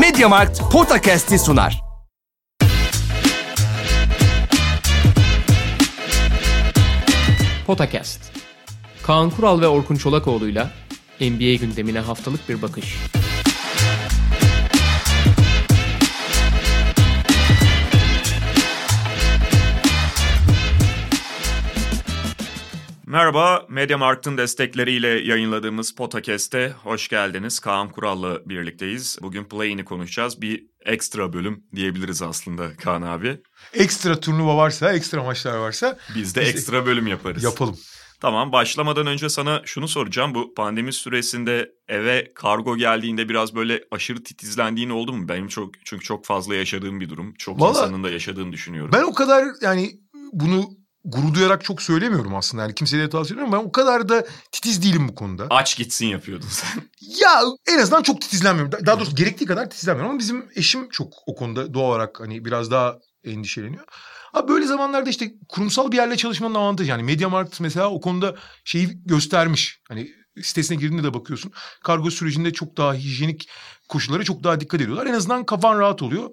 Mediamarkt Podcast'i sunar. Potakast. Kaan Kural ve Orkun Çolakoğlu'yla NBA gündemine haftalık bir bakış. Merhaba, Mediamarkt'ın destekleriyle yayınladığımız Potakest'e hoş geldiniz. Kaan Kural'la birlikteyiz. Bugün Play'ini konuşacağız. Bir ekstra bölüm diyebiliriz aslında Kaan abi. Ekstra turnuva varsa, ekstra maçlar varsa Biz de ekstra bölüm yaparız. yapalım. Tamam, başlamadan önce sana şunu soracağım. Bu pandemi süresinde eve kargo geldiğinde biraz böyle aşırı titizlendiğin oldu mu? Benim çok çünkü çok fazla yaşadığım bir durum. Çok Vallahi- insanın da yaşadığını düşünüyorum. Ben o kadar yani bunu gurur duyarak çok söylemiyorum aslında. Yani kimseye de tavsiye etmiyorum. Ben o kadar da titiz değilim bu konuda. Aç gitsin yapıyordun sen. Ya en azından çok titizlenmiyorum. Da- Daha doğrusu gerektiği kadar titizlenmiyorum. Ama bizim eşim çok o konuda doğal olarak hani biraz daha endişeleniyor. Ama böyle zamanlarda işte kurumsal bir yerle çalışmanın avantajı. Yani Mediamarkt mesela o konuda şeyi göstermiş. Hani sitesine girdiğinde de bakıyorsun. Kargo sürecinde çok daha hijyenik koşullara çok daha dikkat ediyorlar. En azından kafan rahat oluyor.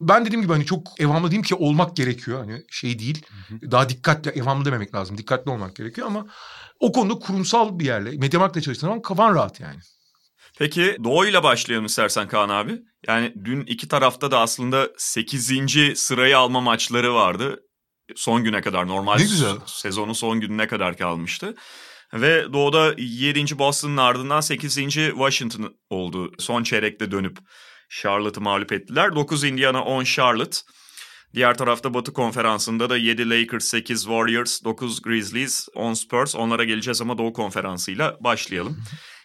Ben dediğim gibi hani çok evhamlı diyeyim ki olmak gerekiyor. Hani şey değil. Daha dikkatli, evhamlı dememek lazım. Dikkatli olmak gerekiyor ama o konuda kurumsal bir yerle, Mediamarkt'la çalıştığın zaman kafan rahat yani. Peki Doğu'yla başlayalım istersen Kaan abi. Yani dün iki tarafta da aslında 8. sırayı alma maçları vardı. Son güne kadar normal Ne güzel. sezonun son gününe kadar kalmıştı. Ve Doğu'da 7. Boston'ın ardından 8. Washington oldu. Son çeyrekte dönüp Charlotte'ı mağlup ettiler. 9 Indiana 10 Charlotte. Diğer tarafta Batı konferansında da 7 Lakers, 8 Warriors, 9 Grizzlies, 10 Spurs. Onlara geleceğiz ama Doğu konferansıyla başlayalım.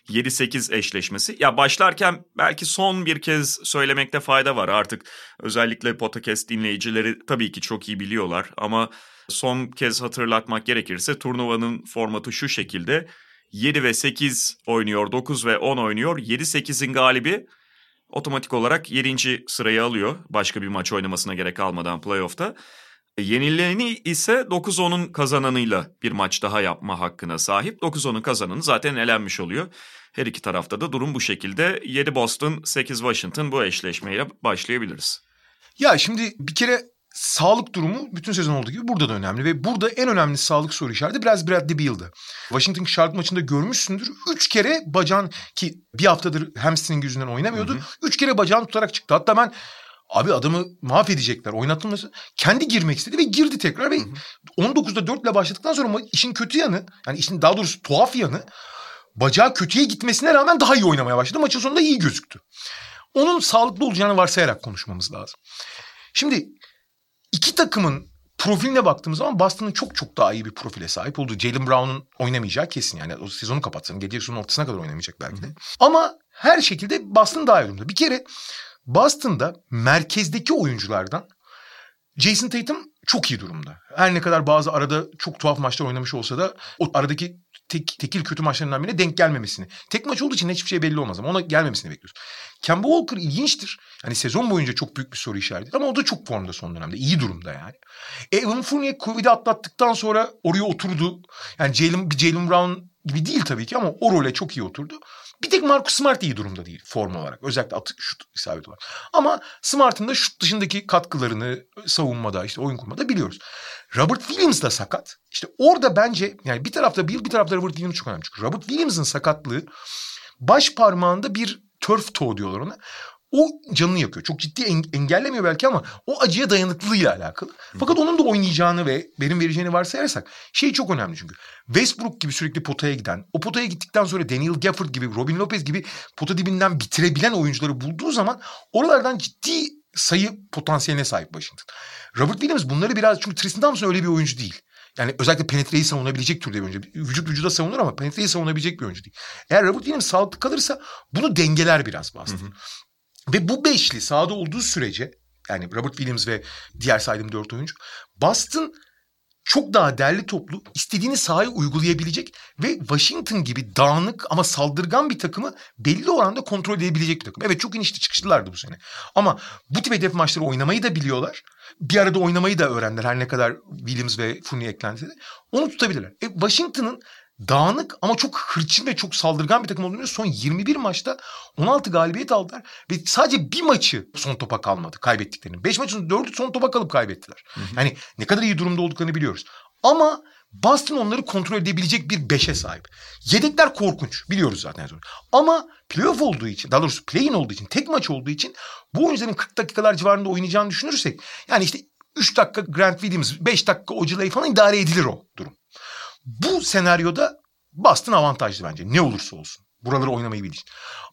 7-8 eşleşmesi. Ya başlarken belki son bir kez söylemekte fayda var. Artık özellikle podcast dinleyicileri tabii ki çok iyi biliyorlar ama son kez hatırlatmak gerekirse turnuvanın formatı şu şekilde. 7 ve 8 oynuyor, 9 ve 10 oynuyor. 7-8'in galibi otomatik olarak 7. sırayı alıyor. Başka bir maç oynamasına gerek kalmadan playoff'ta. Yenileni ise 9-10'un kazananıyla bir maç daha yapma hakkına sahip. 9-10'un kazananı zaten elenmiş oluyor. Her iki tarafta da durum bu şekilde. 7 Boston, 8 Washington bu eşleşmeyle başlayabiliriz. Ya şimdi bir kere sağlık durumu bütün sezon olduğu gibi burada da önemli. Ve burada en önemli sağlık soru işareti biraz Bradley Beal'dı. Washington Charlotte maçında görmüşsündür. Üç kere bacağın ki bir haftadır hamstring yüzünden oynamıyordu. Üç kere bacağını tutarak çıktı. Hatta ben abi adamı mahvedecekler oynatılması. Kendi girmek istedi ve girdi tekrar. Ve 19'da 4 ile başladıktan sonra işin kötü yanı yani işin daha doğrusu tuhaf yanı bacağı kötüye gitmesine rağmen daha iyi oynamaya başladı. Maçın sonunda iyi gözüktü. Onun sağlıklı olacağını varsayarak konuşmamız lazım. Şimdi iki takımın profiline baktığımız zaman Boston'ın çok çok daha iyi bir profile sahip olduğu. Jalen Brown'un oynamayacağı kesin yani. O sezonu kapatsın. Gece sezonun ortasına kadar oynamayacak belki de. Ama her şekilde Boston daha iyi durumda. Bir kere Boston'da merkezdeki oyunculardan Jason Tatum çok iyi durumda. Her ne kadar bazı arada çok tuhaf maçlar oynamış olsa da o aradaki tek, tekil kötü maçlarından birine denk gelmemesini. Tek maç olduğu için hiçbir şey belli olmaz ama ona gelmemesini bekliyoruz. Kemba Walker ilginçtir. Hani sezon boyunca çok büyük bir soru işareti ama o da çok formda son dönemde. İyi durumda yani. Evan Fournier Covid'i atlattıktan sonra oraya oturdu. Yani Jalen, Jalen Brown gibi değil tabii ki ama o role çok iyi oturdu. Bir tek Marcus Smart iyi durumda değil form olarak. Özellikle atı, şut isabet olarak. Ama Smart'ın da şut dışındaki katkılarını savunmada işte oyun kurmada biliyoruz. Robert Williams da sakat. İşte orada bence yani bir tarafta Bill bir tarafta Robert Williams çok önemli. Çünkü Robert Williams'ın sakatlığı baş parmağında bir turf toe diyorlar ona. O canını yakıyor. Çok ciddi en- engellemiyor belki ama o acıya dayanıklılığıyla alakalı. Fakat onun da oynayacağını ve verim vereceğini varsayarsak şey çok önemli çünkü. Westbrook gibi sürekli potaya giden, o potaya gittikten sonra Daniel Gafford gibi, Robin Lopez gibi pota dibinden bitirebilen oyuncuları bulduğu zaman oralardan ciddi sayı potansiyeline sahip Washington. Robert Williams bunları biraz çünkü Tristan Thompson öyle bir oyuncu değil. Yani özellikle penetreyi savunabilecek türde bir oyuncu. Vücut vücuda savunur ama penetreyi savunabilecek bir oyuncu değil. Eğer Robert Williams sağlıklı kalırsa bunu dengeler biraz Boston. Ve bu beşli sahada olduğu sürece yani Robert Williams ve diğer saydığım dört oyuncu Boston çok daha derli toplu istediğini sahaya uygulayabilecek ve Washington gibi dağınık ama saldırgan bir takımı belli oranda kontrol edebilecek bir takım. Evet çok inişli çıkışlılardı bu sene. Ama bu tip hedef maçları oynamayı da biliyorlar. Bir arada oynamayı da öğrendiler her ne kadar Williams ve Fournier eklense de. Onu tutabilirler. E, Washington'ın dağınık ama çok hırçın ve çok saldırgan bir takım olduğunu son 21 maçta 16 galibiyet aldılar ve sadece bir maçı son topa kalmadı kaybettiklerini. 5 maçın 4'ü son topa kalıp kaybettiler. Hı hı. Yani ne kadar iyi durumda olduklarını biliyoruz. Ama Boston onları kontrol edebilecek bir beşe sahip. Yedekler korkunç. Biliyoruz zaten. Ama playoff olduğu için, daha doğrusu play-in olduğu için, tek maç olduğu için bu oyuncuların 40 dakikalar civarında oynayacağını düşünürsek yani işte 3 dakika Grant Williams, 5 dakika Ojeley falan idare edilir o durum. Senaryoda Boston avantajlı bence ne olursa olsun. Buraları oynamayı bildiği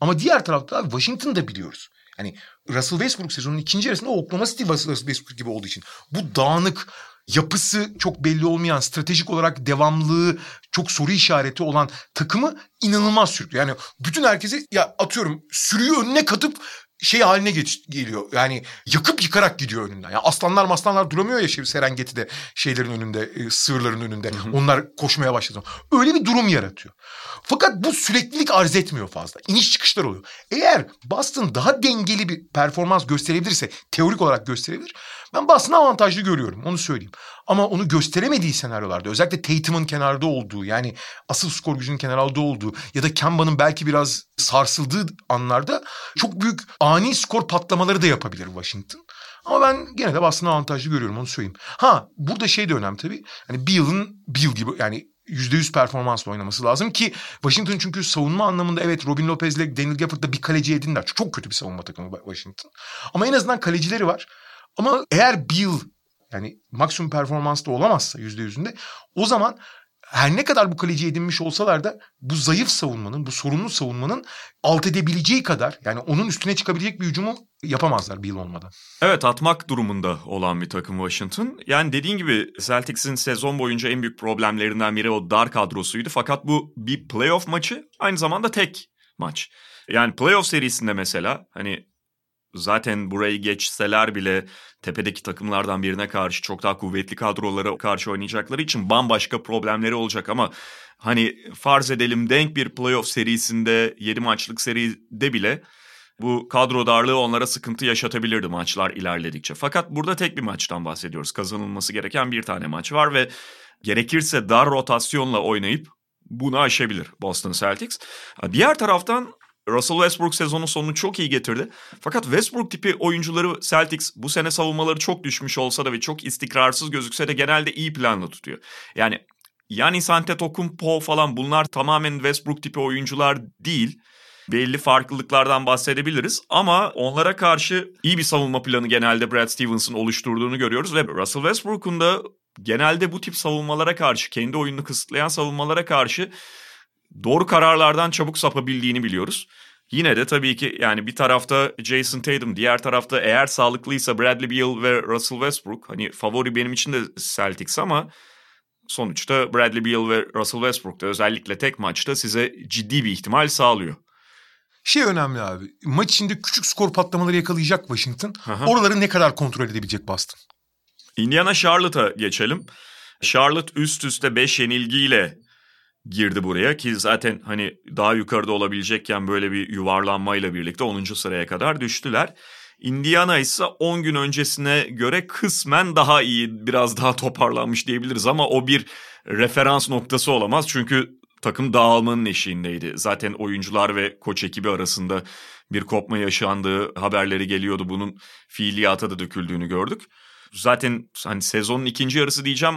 Ama diğer tarafta Washington'da biliyoruz. Yani Russell Westbrook sezonun ikinci yarısında Oklahoma City Russell Westbrook gibi olduğu için bu dağınık yapısı çok belli olmayan, stratejik olarak devamlılığı çok soru işareti olan takımı inanılmaz sürüklüyor. Yani bütün herkesi ya atıyorum sürüyü önüne katıp şey haline geç, geliyor. Yani yakıp yıkarak gidiyor önünden. Yani aslanlar maslanlar duramıyor ya şey, Serengeti'de şeylerin önünde, e, sığırların önünde. Hı hı. Onlar koşmaya başladı. Öyle bir durum yaratıyor. Fakat bu süreklilik arz etmiyor fazla. İniş çıkışlar oluyor. Eğer Boston daha dengeli bir performans gösterebilirse, teorik olarak gösterebilir. Ben Boston'ı avantajlı görüyorum onu söyleyeyim. Ama onu gösteremediği senaryolarda özellikle Tatum'un kenarda olduğu yani asıl skor gücünün kenarda olduğu ya da Kemba'nın belki biraz sarsıldığı anlarda çok büyük ani skor patlamaları da yapabilir Washington. Ama ben gene de Boston'ı avantajlı görüyorum onu söyleyeyim. Ha burada şey de önemli tabii. Hani bir yıl gibi yani %100 performansla oynaması lazım ki Washington çünkü savunma anlamında evet Robin Lopez ile Daniel Gafford'da bir kaleci edindiler. Çok kötü bir savunma takımı Washington. Ama en azından kalecileri var. Ama eğer Bill yani maksimum performansta olamazsa yüzde yüzünde o zaman her ne kadar bu kaleci edinmiş olsalar da bu zayıf savunmanın, bu sorunlu savunmanın alt edebileceği kadar yani onun üstüne çıkabilecek bir hücumu yapamazlar Bill olmadan. Evet atmak durumunda olan bir takım Washington. Yani dediğin gibi Celtics'in sezon boyunca en büyük problemlerinden biri o dar kadrosuydu. Fakat bu bir playoff maçı aynı zamanda tek maç. Yani playoff serisinde mesela hani zaten burayı geçseler bile tepedeki takımlardan birine karşı çok daha kuvvetli kadrolara karşı oynayacakları için bambaşka problemleri olacak ama hani farz edelim denk bir playoff serisinde 7 maçlık seride bile bu kadro darlığı onlara sıkıntı yaşatabilirdi maçlar ilerledikçe. Fakat burada tek bir maçtan bahsediyoruz. Kazanılması gereken bir tane maç var ve gerekirse dar rotasyonla oynayıp bunu aşabilir Boston Celtics. Diğer taraftan Russell Westbrook sezonun sonunu çok iyi getirdi. Fakat Westbrook tipi oyuncuları Celtics bu sene savunmaları çok düşmüş olsa da ve çok istikrarsız gözükse de genelde iyi planla tutuyor. Yani Yanis Antetokounmpo falan bunlar tamamen Westbrook tipi oyuncular değil. Belli farklılıklardan bahsedebiliriz ama onlara karşı iyi bir savunma planı genelde Brad Stevens'ın oluşturduğunu görüyoruz ve Russell Westbrook'un da genelde bu tip savunmalara karşı, kendi oyununu kısıtlayan savunmalara karşı doğru kararlardan çabuk sapabildiğini biliyoruz. Yine de tabii ki yani bir tarafta Jason Tatum, diğer tarafta eğer sağlıklıysa Bradley Beal ve Russell Westbrook. Hani favori benim için de Celtics ama sonuçta Bradley Beal ve Russell Westbrook da özellikle tek maçta size ciddi bir ihtimal sağlıyor. Şey önemli abi. Maç içinde küçük skor patlamaları yakalayacak Washington. Aha. Oraları ne kadar kontrol edebilecek Boston? Indiana Charlotte'a geçelim. Charlotte üst üste 5 yenilgiyle girdi buraya ki zaten hani daha yukarıda olabilecekken böyle bir yuvarlanmayla birlikte 10. sıraya kadar düştüler. Indiana ise 10 gün öncesine göre kısmen daha iyi, biraz daha toparlanmış diyebiliriz ama o bir referans noktası olamaz. Çünkü takım dağılmanın eşiğindeydi. Zaten oyuncular ve koç ekibi arasında bir kopma yaşandığı haberleri geliyordu. Bunun fiiliyata da döküldüğünü gördük. Zaten hani sezonun ikinci yarısı diyeceğim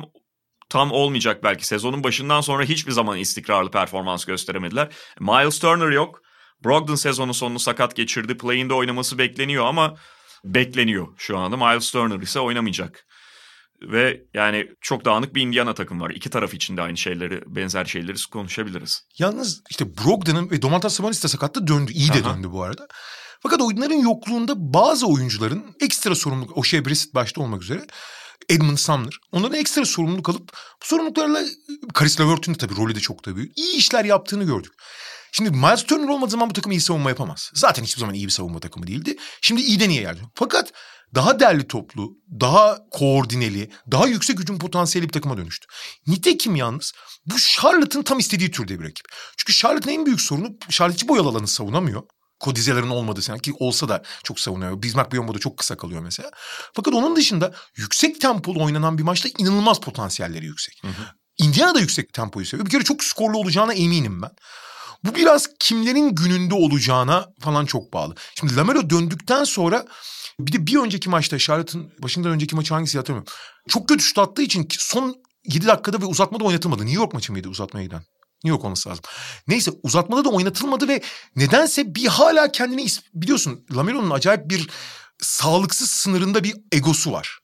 tam olmayacak belki. Sezonun başından sonra hiçbir zaman istikrarlı performans gösteremediler. Miles Turner yok. Brogdon sezonu sonunu sakat geçirdi. Play'inde oynaması bekleniyor ama bekleniyor şu anda. Miles Turner ise oynamayacak. Ve yani çok dağınık bir Indiana takım var. İki taraf için de aynı şeyleri, benzer şeyleri konuşabiliriz. Yalnız işte Brogdon'un ve Domantas Sabonis de sakattı döndü. İyi de Aha. döndü bu arada. Fakat oyunların yokluğunda bazı oyuncuların ekstra sorumluluk, O'Shea Brissett başta olmak üzere Edmund Sumner. Onların ekstra sorumluluk alıp bu sorumluluklarla Karis LeVert'ün de tabii rolü de çok da büyük. İyi işler yaptığını gördük. Şimdi Miles Turner olmadığı zaman bu takım iyi savunma yapamaz. Zaten hiçbir zaman iyi bir savunma takımı değildi. Şimdi iyiden iyiye geldi. Fakat daha derli toplu, daha koordineli, daha yüksek hücum potansiyeli bir takıma dönüştü. Nitekim yalnız bu Charlotte'ın tam istediği türde bir rakip. Çünkü Charlotte'ın en büyük sorunu Charlotte hiç boyalı alanı savunamıyor. Kodizelerin olmadığı sene ki olsa da çok savunuyor. Bismarck Biombo'da çok kısa kalıyor mesela. Fakat onun dışında yüksek tempolu oynanan bir maçta inanılmaz potansiyelleri yüksek. Hı hı. Indiana da yüksek tempoyu seviyor. Bir kere çok skorlu olacağına eminim ben. Bu biraz kimlerin gününde olacağına falan çok bağlı. Şimdi Lamelo döndükten sonra bir de bir önceki maçta Charlotte'ın başından önceki maçı hangisi hatırlamıyorum. Çok kötü şut attığı için son 7 dakikada ve uzatmada oynatılmadı. New York maçı mıydı uzatmaya giden? York olması lazım. Neyse uzatmada da oynatılmadı ve nedense bir hala kendini biliyorsun Lamelo'nun acayip bir sağlıksız sınırında bir egosu var.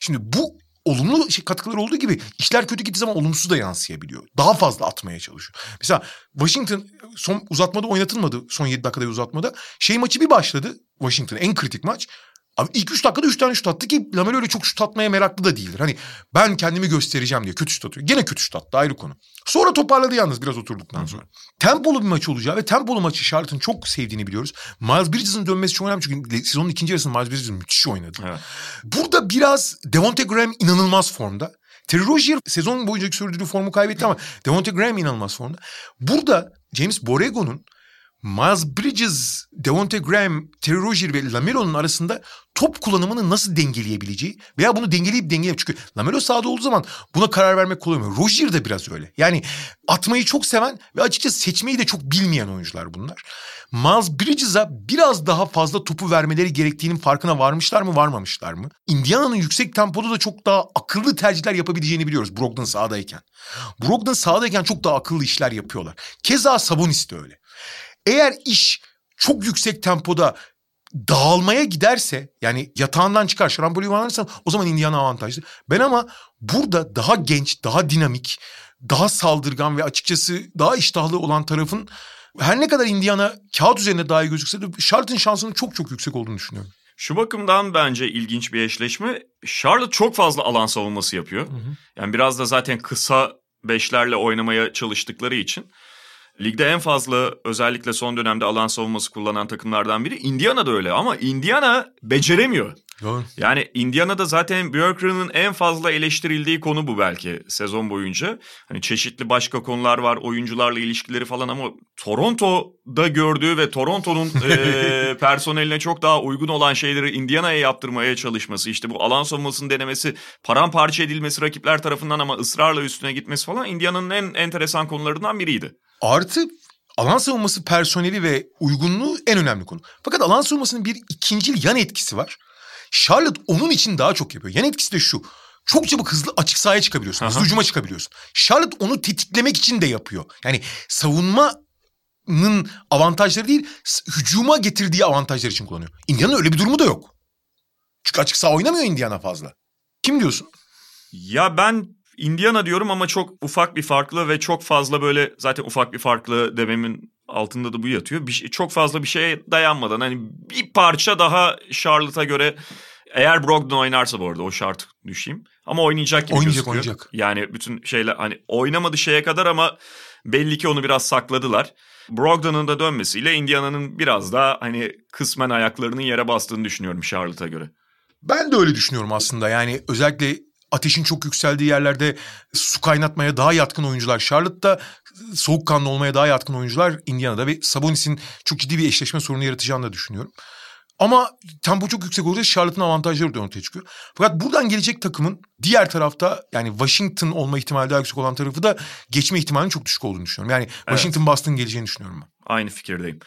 Şimdi bu olumlu şey, katkıları olduğu gibi işler kötü gittiği zaman olumsuz da yansıyabiliyor. Daha fazla atmaya çalışıyor. Mesela Washington son uzatmada oynatılmadı. Son 7 dakikada uzatmada. Şey maçı bir başladı. Washington en kritik maç. Abi ilk üç dakikada üç tane şut attı ki Lamelo öyle çok şut atmaya meraklı da değildir. Hani ben kendimi göstereceğim diye kötü şut atıyor. Gene kötü şut attı ayrı konu. Sonra toparladı yalnız biraz oturduktan sonra. Tempolu bir maç olacağı ve tempolu maçı Charlotte'ın çok sevdiğini biliyoruz. Miles Bridges'ın dönmesi çok önemli çünkü sezonun ikinci yarısında Miles Bridges müthiş oynadı. Evet. Burada biraz Devonte Graham inanılmaz formda. Terry Rozier sezon boyunca sürdürdüğü formu kaybetti ama Devonte Graham inanılmaz formda. Burada James Borrego'nun Miles Bridges, Devonte Graham, Terry Rozier ve Lamelo'nun arasında top kullanımını nasıl dengeleyebileceği veya bunu dengeleyip dengeleyip çünkü Lamelo sahada olduğu zaman buna karar vermek kolay olmuyor. Rozier de biraz öyle. Yani atmayı çok seven ve açıkçası seçmeyi de çok bilmeyen oyuncular bunlar. Miles Bridges'a biraz daha fazla topu vermeleri gerektiğinin farkına varmışlar mı varmamışlar mı? Indiana'nın yüksek tempoda da çok daha akıllı tercihler yapabileceğini biliyoruz Brogdon sahadayken. Brogdon sahadayken çok daha akıllı işler yapıyorlar. Keza Sabonis de öyle. Eğer iş çok yüksek tempoda dağılmaya giderse yani yatağından çıkar şarambol yuvarlanırsa o zaman Indiana avantajlı. Ben ama burada daha genç, daha dinamik, daha saldırgan ve açıkçası daha iştahlı olan tarafın her ne kadar Indiana kağıt üzerinde daha iyi gözükse de Charlotte'ın şansının çok çok yüksek olduğunu düşünüyorum. Şu bakımdan bence ilginç bir eşleşme. Charlotte çok fazla alan savunması yapıyor. Hı hı. Yani biraz da zaten kısa beşlerle oynamaya çalıştıkları için Ligde en fazla özellikle son dönemde alan savunması kullanan takımlardan biri. Indiana da öyle ama Indiana beceremiyor. Doğru. Yani Indiana'da zaten Björkgren'in en fazla eleştirildiği konu bu belki sezon boyunca. Hani çeşitli başka konular var, oyuncularla ilişkileri falan ama Toronto'da gördüğü ve Toronto'nun e, personeline çok daha uygun olan şeyleri Indiana'ya yaptırmaya çalışması, işte bu alan savunmasının denemesi, paramparça edilmesi rakipler tarafından ama ısrarla üstüne gitmesi falan Indiana'nın en enteresan konularından biriydi. Artı alan savunması personeli ve uygunluğu en önemli konu. Fakat alan savunmasının bir ikincil yan etkisi var. Charlotte onun için daha çok yapıyor. Yan etkisi de şu. Çok çabuk hızlı açık sahaya çıkabiliyorsun. Aha. Hızlı hücuma çıkabiliyorsun. Charlotte onu tetiklemek için de yapıyor. Yani savunmanın avantajları değil, hücuma getirdiği avantajlar için kullanıyor. Indiana'nın öyle bir durumu da yok. Çünkü açık saha oynamıyor Indiana fazla. Kim diyorsun? Ya ben Indiana diyorum ama çok ufak bir farklı ve çok fazla böyle zaten ufak bir farklı dememin altında da bu yatıyor. Bir, şey, çok fazla bir şeye dayanmadan hani bir parça daha Charlotte'a göre eğer Brogdon oynarsa bu arada o şart düşeyim. Ama oynayacak gibi oynayacak, gözüküyor. Oynayacak Yani bütün şeyler hani oynamadı şeye kadar ama belli ki onu biraz sakladılar. Brogdon'un da dönmesiyle Indiana'nın biraz daha hani kısmen ayaklarının yere bastığını düşünüyorum Charlotte'a göre. Ben de öyle düşünüyorum aslında. Yani özellikle ateşin çok yükseldiği yerlerde su kaynatmaya daha yatkın oyuncular. Charlotte'da soğukkanlı olmaya daha yatkın oyuncular Indiana'da ve Sabonis'in çok ciddi bir eşleşme sorunu yaratacağını da düşünüyorum. Ama tempo çok yüksek olunca Charlotte'ın avantajları da ortaya çıkıyor. Fakat buradan gelecek takımın diğer tarafta yani Washington olma ihtimali daha yüksek olan tarafı da geçme ihtimalinin çok düşük olduğunu düşünüyorum. Yani Washington evet. Boston geleceğini düşünüyorum ben. Aynı fikirdeyim.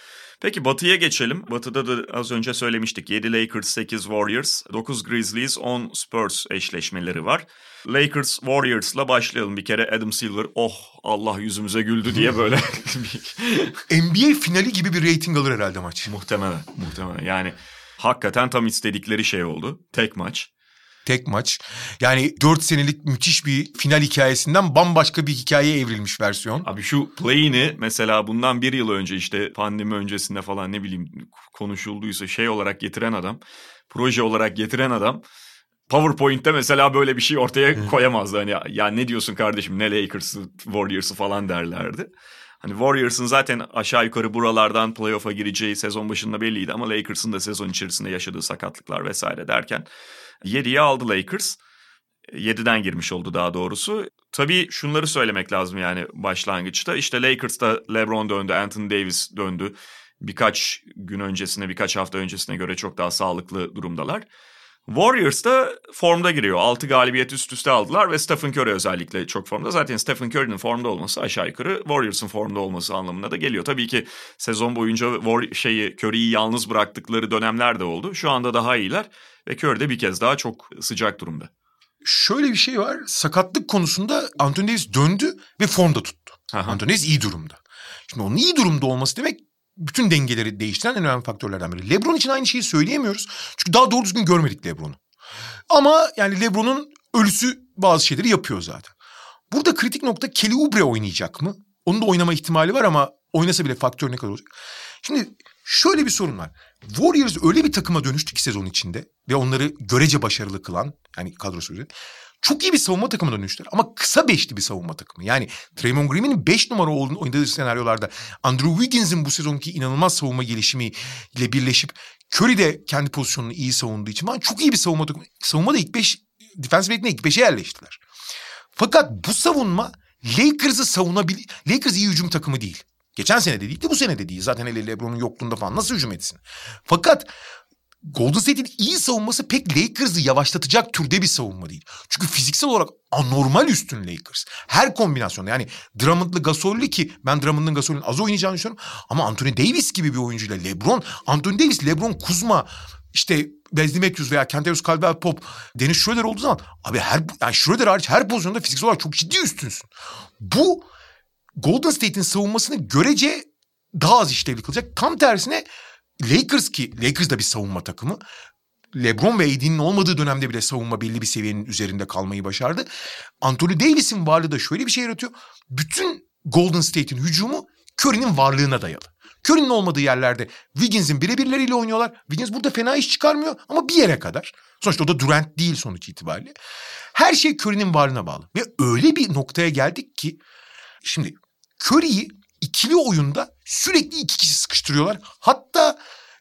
Peki Batı'ya geçelim. Batı'da da az önce söylemiştik. 7 Lakers, 8 Warriors, 9 Grizzlies, 10 Spurs eşleşmeleri var. Lakers Warriors'la başlayalım bir kere. Adam Silver oh Allah yüzümüze güldü diye böyle. NBA finali gibi bir rating alır herhalde maç. Muhtemelen, muhtemelen. Yani hakikaten tam istedikleri şey oldu. Tek maç tek maç. Yani 4 senelik müthiş bir final hikayesinden bambaşka bir hikayeye evrilmiş versiyon. Abi şu play'ini mesela bundan bir yıl önce işte pandemi öncesinde falan ne bileyim konuşulduysa şey olarak getiren adam, proje olarak getiren adam PowerPoint'te mesela böyle bir şey ortaya koyamazdı. Hani ya ne diyorsun kardeşim ne Lakers'ı Warriors'ı falan derlerdi. Hani Warriors'ın zaten aşağı yukarı buralardan playoff'a gireceği sezon başında belliydi ama Lakers'ın da sezon içerisinde yaşadığı sakatlıklar vesaire derken 7'ye aldı Lakers. 7'den girmiş oldu daha doğrusu. Tabii şunları söylemek lazım yani başlangıçta. İşte Lakers'ta LeBron döndü, Anthony Davis döndü. Birkaç gün öncesine, birkaç hafta öncesine göre çok daha sağlıklı durumdalar. Warriors da formda giriyor. 6 galibiyet üst üste aldılar ve Stephen Curry özellikle çok formda. Zaten Stephen Curry'nin formda olması aşağı yukarı Warriors'ın formda olması anlamına da geliyor. Tabii ki sezon boyunca War şeyi Curry'yi yalnız bıraktıkları dönemler de oldu. Şu anda daha iyiler ve Curry de bir kez daha çok sıcak durumda. Şöyle bir şey var. Sakatlık konusunda Anthony Davis döndü ve formda tuttu. Aha. Anthony Davis iyi durumda. Şimdi onun iyi durumda olması demek bütün dengeleri değiştiren en önemli faktörlerden biri. LeBron için aynı şeyi söyleyemiyoruz. Çünkü daha doğru düzgün görmedik LeBron'u. Ama yani LeBron'un ölüsü bazı şeyleri yapıyor zaten. Burada kritik nokta Kelly Oubre oynayacak mı? Onun da oynama ihtimali var ama oynasa bile faktör ne kadar olacak? Şimdi şöyle bir sorun var. Warriors öyle bir takıma dönüştü ki sezon içinde ve onları görece başarılı kılan yani kadrosu üzerinde. Çok iyi bir savunma takımına dönüştüler ama kısa beşli bir savunma takımı. Yani Draymond Green'in beş numara olduğunu oynadığı senaryolarda Andrew Wiggins'in bu sezonki inanılmaz savunma gelişimiyle birleşip Curry de kendi pozisyonunu iyi savunduğu için çok iyi bir savunma takımı. Savunmada ilk beş, defensive rating'de ilk beşe yerleştiler. Fakat bu savunma Lakers'ı savunabil... Lakers iyi hücum takımı değil. Geçen sene de değildi bu sene de değil. Zaten hele LeBron'un yokluğunda falan nasıl hücum etsin? Fakat Golden State'in iyi savunması pek Lakers'ı yavaşlatacak türde bir savunma değil. Çünkü fiziksel olarak anormal üstün Lakers. Her kombinasyonda yani Drummond'lı Gasol'li ki ben Drummond'ın Gasol'ün az oynayacağını düşünüyorum. Ama Anthony Davis gibi bir oyuncuyla LeBron, Anthony Davis, LeBron, Kuzma işte Wesley Matthews veya Kentavious Caldwell Pop, Dennis Schroeder olduğu zaman abi her yani Schroeder hariç her pozisyonda fiziksel olarak çok ciddi üstünsün. Bu Golden State'in savunmasını görece daha az işlevli kılacak. Tam tersine Lakers ki Lakers da bir savunma takımı. LeBron ve AD'nin olmadığı dönemde bile savunma belli bir seviyenin üzerinde kalmayı başardı. Anthony Davis'in varlığı da şöyle bir şey yaratıyor. Bütün Golden State'in hücumu Curry'nin varlığına dayalı. Curry'nin olmadığı yerlerde Wiggins'in birebirleriyle oynuyorlar. Wiggins burada fena iş çıkarmıyor ama bir yere kadar. Sonuçta o da Durant değil sonuç itibariyle. Her şey Curry'nin varlığına bağlı. Ve öyle bir noktaya geldik ki şimdi Curry'i ikili oyunda sürekli iki kişi sıkıştırıyorlar. Hatta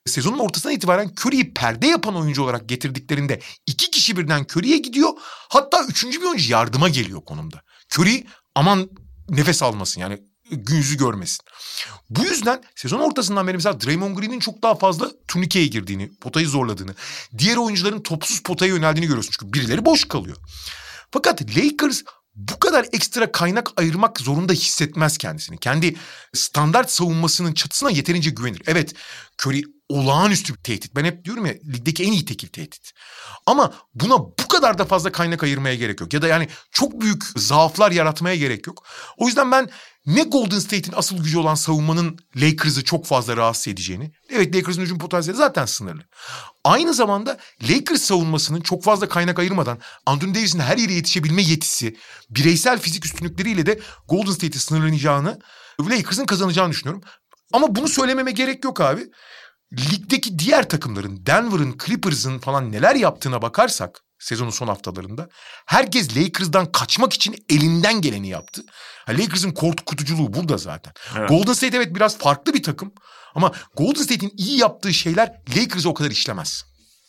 sezonun ortasından itibaren Curry'i perde yapan oyuncu olarak getirdiklerinde iki kişi birden Curry'e gidiyor. Hatta üçüncü bir oyuncu yardıma geliyor konumda. Curry aman nefes almasın yani gün yüzü görmesin. Bu yüzden sezon ortasından beri mesela Draymond Green'in çok daha fazla turnikeye girdiğini, potayı zorladığını, diğer oyuncuların topsuz potaya yöneldiğini görüyorsun. Çünkü birileri boş kalıyor. Fakat Lakers bu kadar ekstra kaynak ayırmak zorunda hissetmez kendisini. Kendi standart savunmasının çatısına yeterince güvenir. Evet Curry olağanüstü bir tehdit. Ben hep diyorum ya ligdeki en iyi tekil tehdit. Ama buna bu kadar da fazla kaynak ayırmaya gerek yok. Ya da yani çok büyük zaaflar yaratmaya gerek yok. O yüzden ben ne Golden State'in asıl gücü olan savunmanın Lakers'ı çok fazla rahatsız edeceğini. Evet Lakers'ın hücum potansiyeli zaten sınırlı. Aynı zamanda Lakers savunmasının çok fazla kaynak ayırmadan Anthony Davis'in her yere yetişebilme yetisi, bireysel fizik üstünlükleriyle de Golden State'i sınırlanacağını, Lakers'ın kazanacağını düşünüyorum. Ama bunu söylememe gerek yok abi. Ligdeki diğer takımların, Denver'ın, Clippers'ın falan neler yaptığına bakarsak sezonun son haftalarında herkes Lakers'dan kaçmak için elinden geleni yaptı. Ha, Lakers'ın korkutuculuğu burada zaten. Evet. Golden State evet biraz farklı bir takım ama Golden State'in iyi yaptığı şeyler Lakers'a o kadar işlemez.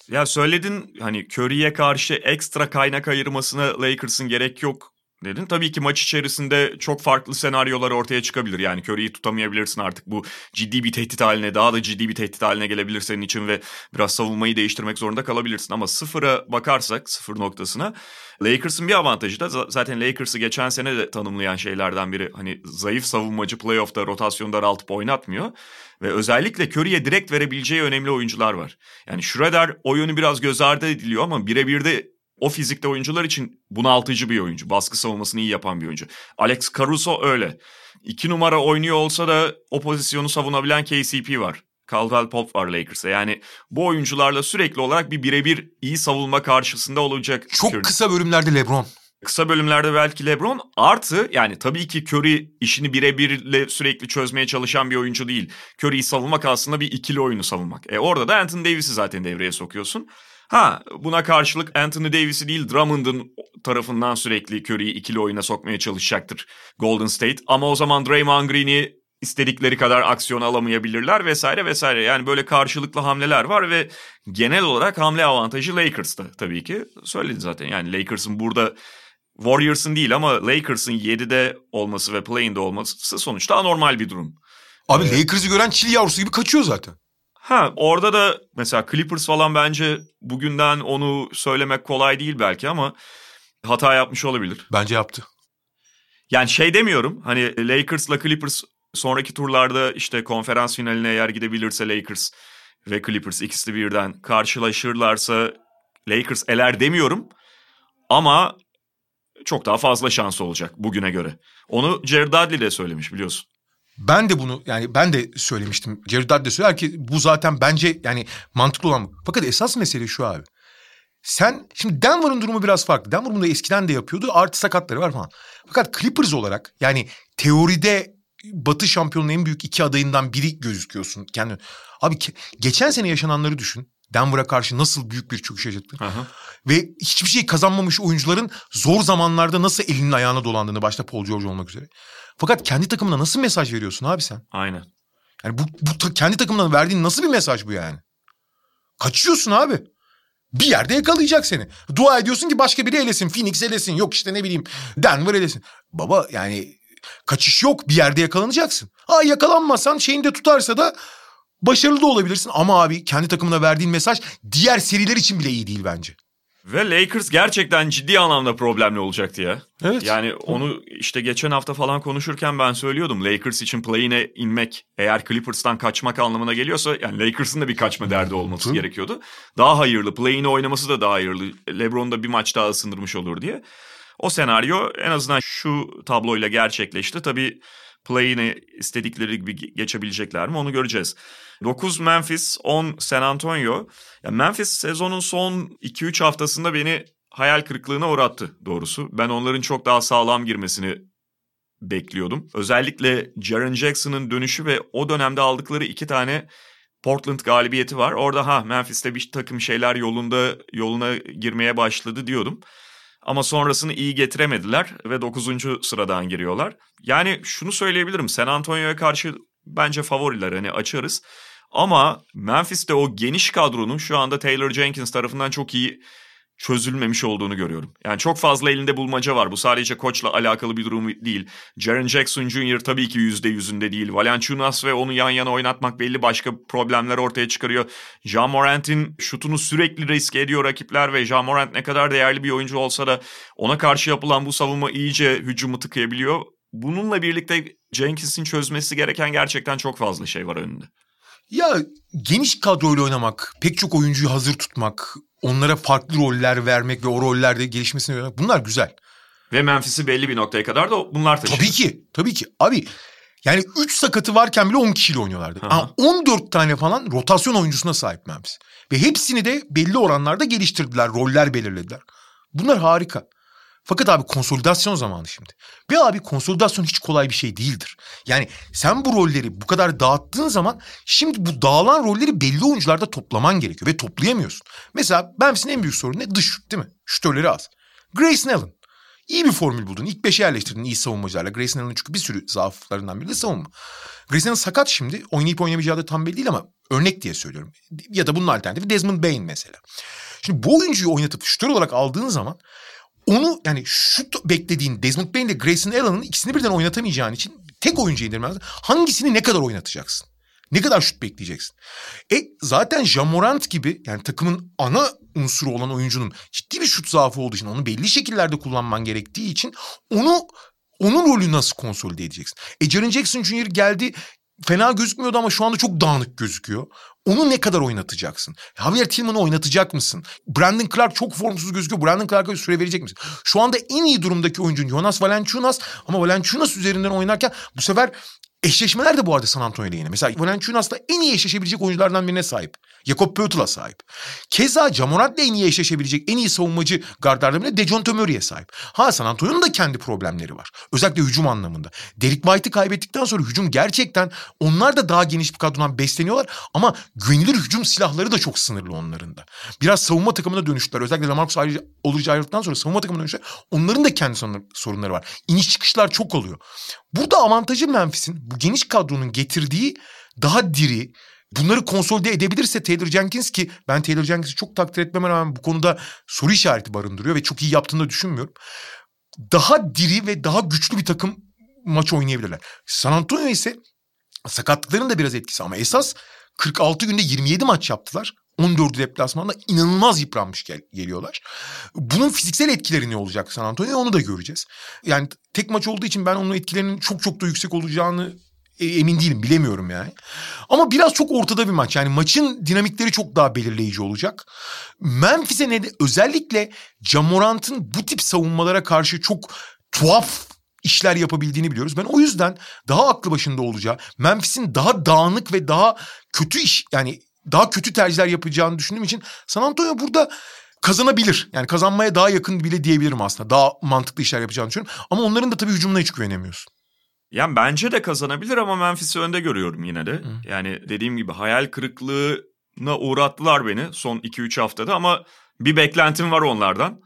Ya söyledin hani Curry'e karşı ekstra kaynak ayırmasına Lakers'ın gerek yok dedin. Tabii ki maç içerisinde çok farklı senaryolar ortaya çıkabilir. Yani Curry'i tutamayabilirsin artık. Bu ciddi bir tehdit haline, daha da ciddi bir tehdit haline gelebilir senin için ve biraz savunmayı değiştirmek zorunda kalabilirsin. Ama sıfıra bakarsak, sıfır noktasına Lakers'ın bir avantajı da zaten Lakers'ı geçen sene de tanımlayan şeylerden biri. Hani zayıf savunmacı playoff'ta rotasyonu daraltıp oynatmıyor. Ve özellikle Curry'e direkt verebileceği önemli oyuncular var. Yani Schroeder o yönü biraz göz ardı ediliyor ama birebir de o fizikte oyuncular için bunaltıcı bir oyuncu. Baskı savunmasını iyi yapan bir oyuncu. Alex Caruso öyle. İki numara oynuyor olsa da o pozisyonu savunabilen KCP var. Caldwell Pop var Lakers'e. Yani bu oyuncularla sürekli olarak bir birebir iyi savunma karşısında olacak. Çok Curry. kısa bölümlerde LeBron. Kısa bölümlerde belki LeBron artı yani tabii ki Curry işini birebirle sürekli çözmeye çalışan bir oyuncu değil. Curry'yi savunmak aslında bir ikili oyunu savunmak. E orada da Anthony Davis'i zaten devreye sokuyorsun. Ha buna karşılık Anthony Davis'i değil Drummond'ın tarafından sürekli Curry'i ikili oyuna sokmaya çalışacaktır Golden State. Ama o zaman Draymond Green'i istedikleri kadar aksiyon alamayabilirler vesaire vesaire. Yani böyle karşılıklı hamleler var ve genel olarak hamle avantajı Lakers'ta tabii ki. Söyledi zaten yani Lakers'ın burada Warriors'ın değil ama Lakers'ın 7'de olması ve play'inde olması sonuçta anormal bir durum. Abi ee, Lakers'ı gören çil yavrusu gibi kaçıyor zaten. Ha orada da mesela Clippers falan bence bugünden onu söylemek kolay değil belki ama hata yapmış olabilir. Bence yaptı. Yani şey demiyorum hani Lakers'la Clippers sonraki turlarda işte konferans finaline eğer gidebilirse Lakers ve Clippers ikisi birden karşılaşırlarsa Lakers eler demiyorum. Ama çok daha fazla şans olacak bugüne göre. Onu Jared Dudley de söylemiş biliyorsun. Ben de bunu yani ben de söylemiştim. Jared Dudley söyler ki bu zaten bence yani mantıklı olan. Fakat esas mesele şu abi. Sen şimdi Denver'ın durumu biraz farklı. Denver bunu eskiden de yapıyordu. Artı sakatları var falan. Fakat Clippers olarak yani teoride Batı şampiyonunun en büyük iki adayından biri gözüküyorsun kendin. Abi geçen sene yaşananları düşün. Denver'a karşı nasıl büyük bir çöküş yaşattı. Ve hiçbir şey kazanmamış oyuncuların zor zamanlarda nasıl elinin ayağına dolandığını başta Paul George olmak üzere. Fakat kendi takımına nasıl mesaj veriyorsun abi sen? Aynen. Yani bu, bu kendi takımına verdiğin nasıl bir mesaj bu yani? Kaçıyorsun abi. Bir yerde yakalayacak seni. Dua ediyorsun ki başka biri elesin. Phoenix elesin. Yok işte ne bileyim Denver elesin. Baba yani kaçış yok. Bir yerde yakalanacaksın. Ha yakalanmasan şeyinde tutarsa da başarılı da olabilirsin. Ama abi kendi takımına verdiğin mesaj diğer seriler için bile iyi değil bence. Ve Lakers gerçekten ciddi anlamda problemli olacaktı ya. Evet. Yani onu işte geçen hafta falan konuşurken ben söylüyordum. Lakers için play'ine inmek eğer Clippers'tan kaçmak anlamına geliyorsa yani Lakers'ın da bir kaçma derdi olması gerekiyordu. Daha hayırlı. Play'ine oynaması da daha hayırlı. LeBron da bir maç daha ısındırmış olur diye. O senaryo en azından şu tabloyla gerçekleşti. Tabii play'ini istedikleri gibi geçebilecekler mi onu göreceğiz. 9 Memphis, 10 San Antonio. Ya Memphis sezonun son 2-3 haftasında beni hayal kırıklığına uğrattı doğrusu. Ben onların çok daha sağlam girmesini bekliyordum. Özellikle Jaren Jackson'ın dönüşü ve o dönemde aldıkları iki tane Portland galibiyeti var. Orada ha Memphis'te bir takım şeyler yolunda yoluna girmeye başladı diyordum. Ama sonrasını iyi getiremediler ve 9. sıradan giriyorlar. Yani şunu söyleyebilirim. San Antonio'ya karşı bence favoriler hani açarız. Ama Memphis'te o geniş kadronun şu anda Taylor Jenkins tarafından çok iyi çözülmemiş olduğunu görüyorum. Yani çok fazla elinde bulmaca var. Bu sadece koçla alakalı bir durum değil. Jaren Jackson Jr. tabii ki yüzde yüzünde değil. Valanciunas ve onu yan yana oynatmak belli başka problemler ortaya çıkarıyor. Jean Morant'in şutunu sürekli riske ediyor rakipler ve Jean Morant ne kadar değerli bir oyuncu olsa da ona karşı yapılan bu savunma iyice hücumu tıkayabiliyor. Bununla birlikte Jenkins'in çözmesi gereken gerçekten çok fazla şey var önünde. Ya geniş kadroyla oynamak, pek çok oyuncuyu hazır tutmak, onlara farklı roller vermek ve o rollerde gelişmesini vermek bunlar güzel. Ve Memphis'i belli bir noktaya kadar da bunlar taşıdı. Tabii ki. Tabii ki. Abi yani 3 sakatı varken bile 10 kişiyle oynuyorlardı. Aha. 14 tane falan rotasyon oyuncusuna sahip Memphis. Ve hepsini de belli oranlarda geliştirdiler. Roller belirlediler. Bunlar harika. Fakat abi konsolidasyon zamanı şimdi. Ve abi konsolidasyon hiç kolay bir şey değildir. Yani sen bu rolleri bu kadar dağıttığın zaman şimdi bu dağılan rolleri belli oyuncularda toplaman gerekiyor ve toplayamıyorsun. Mesela Memphis'in en büyük sorunu ne? Dış şut değil mi? Şütörleri az. Grayson Allen. İyi bir formül buldun. İlk beşe yerleştirdin iyi savunmacılarla. Grayson Allen'ın çünkü bir sürü zaaflarından biri de savunma. Grayson Allen sakat şimdi. Oynayıp oynamayacağı da tam belli değil ama örnek diye söylüyorum. Ya da bunun alternatifi Desmond Bain mesela. Şimdi bu oyuncuyu oynatıp şütör olarak aldığın zaman onu yani şut beklediğin Desmond Bain ile Grayson Allen'ın ikisini birden oynatamayacağın için tek oyuncu indirmen Hangisini ne kadar oynatacaksın? Ne kadar şut bekleyeceksin? E zaten Jamorant gibi yani takımın ana unsuru olan oyuncunun ciddi bir şut zaafı olduğu için onu belli şekillerde kullanman gerektiği için onu onun rolü nasıl konsolide edeceksin? E Jaren Jackson Jr. geldi fena gözükmüyordu ama şu anda çok dağınık gözüküyor. Onu ne kadar oynatacaksın? Javier Tillman'ı oynatacak mısın? Brandon Clark çok formsuz gözüküyor. Brandon Clark'a süre verecek misin? Şu anda en iyi durumdaki oyuncun Jonas Valanciunas ama Valanciunas üzerinden oynarken bu sefer Eşleşmeler de bu arada San Antonio ile yine. Mesela Valanciunas'la en iyi eşleşebilecek oyunculardan birine sahip. Jakob Pötl'a sahip. Keza Jamorant'la en iyi eşleşebilecek en iyi savunmacı gardlardan birine Dejounte Murray'e sahip. Ha San Antonio'nun da kendi problemleri var. Özellikle hücum anlamında. Derek White'ı kaybettikten sonra hücum gerçekten onlar da daha geniş bir kadrodan besleniyorlar ama güvenilir hücum silahları da çok sınırlı onların da. Biraz savunma takımına dönüştüler. Özellikle Lamarcus Aldridge ayrıldıktan sonra savunma takımına dönüştüler. Onların da kendi sorunları var. İniş çıkışlar çok oluyor. Burada avantajı Memphis'in bu geniş kadronun getirdiği daha diri, bunları konsolide edebilirse Taylor Jenkins ki ben Taylor Jenkins'i çok takdir etmeme rağmen bu konuda soru işareti barındırıyor ve çok iyi yaptığını da düşünmüyorum. Daha diri ve daha güçlü bir takım maç oynayabilirler. San Antonio ise sakatlıkların da biraz etkisi ama esas 46 günde 27 maç yaptılar. 14'ü deplasmanda inanılmaz yıpranmış gel- geliyorlar. Bunun fiziksel etkileri ne olacak San Antonio onu da göreceğiz. Yani tek maç olduğu için ben onun etkilerinin çok çok da yüksek olacağını emin değilim bilemiyorum yani. Ama biraz çok ortada bir maç. Yani maçın dinamikleri çok daha belirleyici olacak. Memphis'e ne de, özellikle Jamorant'ın bu tip savunmalara karşı çok tuhaf işler yapabildiğini biliyoruz. Ben o yüzden daha aklı başında olacağı, Memphis'in daha dağınık ve daha kötü iş yani daha kötü tercihler yapacağını düşündüğüm için San Antonio burada kazanabilir. Yani kazanmaya daha yakın bile diyebilirim aslında. Daha mantıklı işler yapacağını düşünüyorum. Ama onların da tabii hücumuna hiç güvenemiyorsun. Yani bence de kazanabilir ama Memphis'i önde görüyorum yine de. Yani dediğim gibi hayal kırıklığına uğrattılar beni son 2-3 haftada ama bir beklentim var onlardan.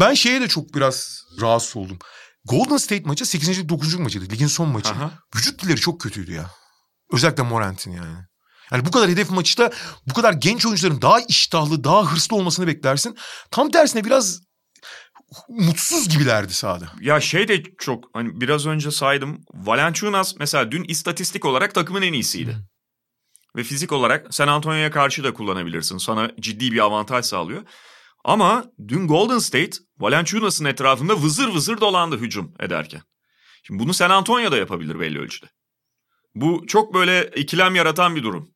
Ben şeye de çok biraz rahatsız oldum. Golden State maçı 8. 9. maçıydı. Ligin son maçı. Aha. Vücut dilleri çok kötüydü ya. Özellikle Morant'in yani. Yani bu kadar hedef maçta bu kadar genç oyuncuların daha iştahlı, daha hırslı olmasını beklersin. Tam tersine biraz mutsuz gibilerdi sahada. Ya şey de çok hani biraz önce saydım. Valanciunas mesela dün istatistik olarak takımın en iyisiydi. Ve fizik olarak San Antonio'ya karşı da kullanabilirsin. Sana ciddi bir avantaj sağlıyor. Ama dün Golden State Valanciunas'ın etrafında vızır vızır dolandı hücum ederken. Şimdi bunu San Antonio da yapabilir belli ölçüde. Bu çok böyle ikilem yaratan bir durum.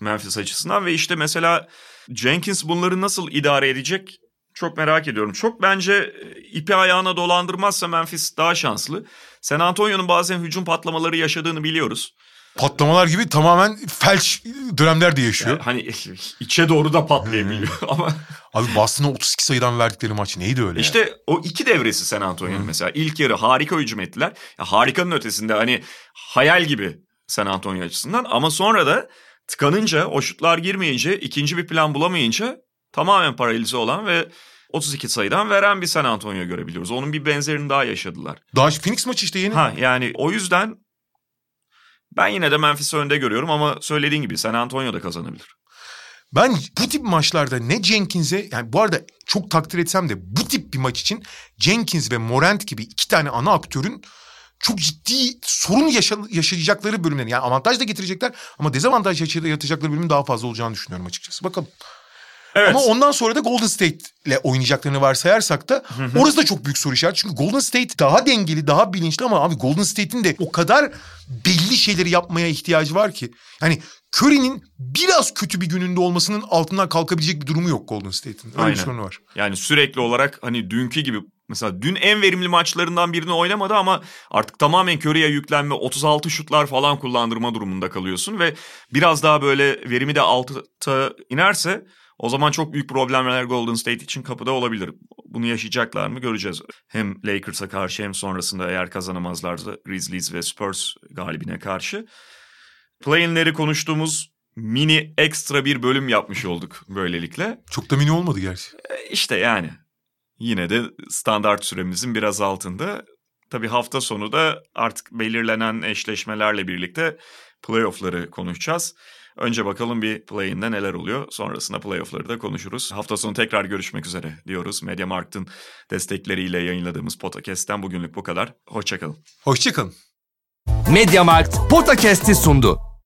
Memphis açısından ve işte mesela Jenkins bunları nasıl idare edecek çok merak ediyorum. Çok bence e, ipi ayağına dolandırmazsa Memphis daha şanslı. San Antonio'nun bazen hücum patlamaları yaşadığını biliyoruz. Patlamalar gibi tamamen felç dönemler de yaşıyor. Yani hani içe doğru da patlayabiliyor ama Abi Boston'a 32 sayıdan verdikleri maç neydi öyle işte o iki devresi San Antonio'nun mesela. İlk yarı harika hücum ettiler. Ya harikanın ötesinde hani hayal gibi San Antonio açısından ama sonra da tıkanınca o şutlar girmeyince ikinci bir plan bulamayınca tamamen paralize olan ve 32 sayıdan veren bir San Antonio görebiliyoruz. Onun bir benzerini daha yaşadılar. Daha Phoenix maçı işte yeni. Ha yani o yüzden ben yine de Memphis'i önde görüyorum ama söylediğin gibi San Antonio da kazanabilir. Ben bu tip maçlarda ne Jenkins'e yani bu arada çok takdir etsem de bu tip bir maç için Jenkins ve Morant gibi iki tane ana aktörün çok ciddi sorun yaşa- yaşayacakları bölümlerin yani avantaj da getirecekler ama dezavantaj yaşa- yaratacakları bölümün daha fazla olacağını düşünüyorum açıkçası. Bakalım. Evet. Ama ondan sonra da Golden State ile oynayacaklarını varsayarsak da orası da çok büyük soru işareti. Çünkü Golden State daha dengeli, daha bilinçli ama abi Golden State'in de o kadar belli şeyleri yapmaya ihtiyacı var ki. Yani Curry'nin biraz kötü bir gününde olmasının altından kalkabilecek bir durumu yok Golden State'in. Öyle Aynen. bir sorunu var. Yani sürekli olarak hani dünkü gibi mesela dün en verimli maçlarından birini oynamadı ama artık tamamen Curry'e yüklenme 36 şutlar falan kullandırma durumunda kalıyorsun ve biraz daha böyle verimi de alta inerse o zaman çok büyük problemler Golden State için kapıda olabilir. Bunu yaşayacaklar mı göreceğiz. Hem Lakers'a karşı hem sonrasında eğer kazanamazlarsa Grizzlies ve Spurs galibine karşı. Play-in'leri konuştuğumuz mini ekstra bir bölüm yapmış olduk böylelikle. Çok da mini olmadı gerçi. İşte yani yine de standart süremizin biraz altında. Tabii hafta sonu da artık belirlenen eşleşmelerle birlikte playoff'ları konuşacağız. Önce bakalım bir play-in'de neler oluyor. Sonrasında playoff'ları da konuşuruz. Hafta sonu tekrar görüşmek üzere diyoruz. Mediamarkt'ın destekleriyle yayınladığımız podcast'ten bugünlük bu kadar. Hoşçakalın. Hoşçakalın. Mediamarkt Podcast'i sundu.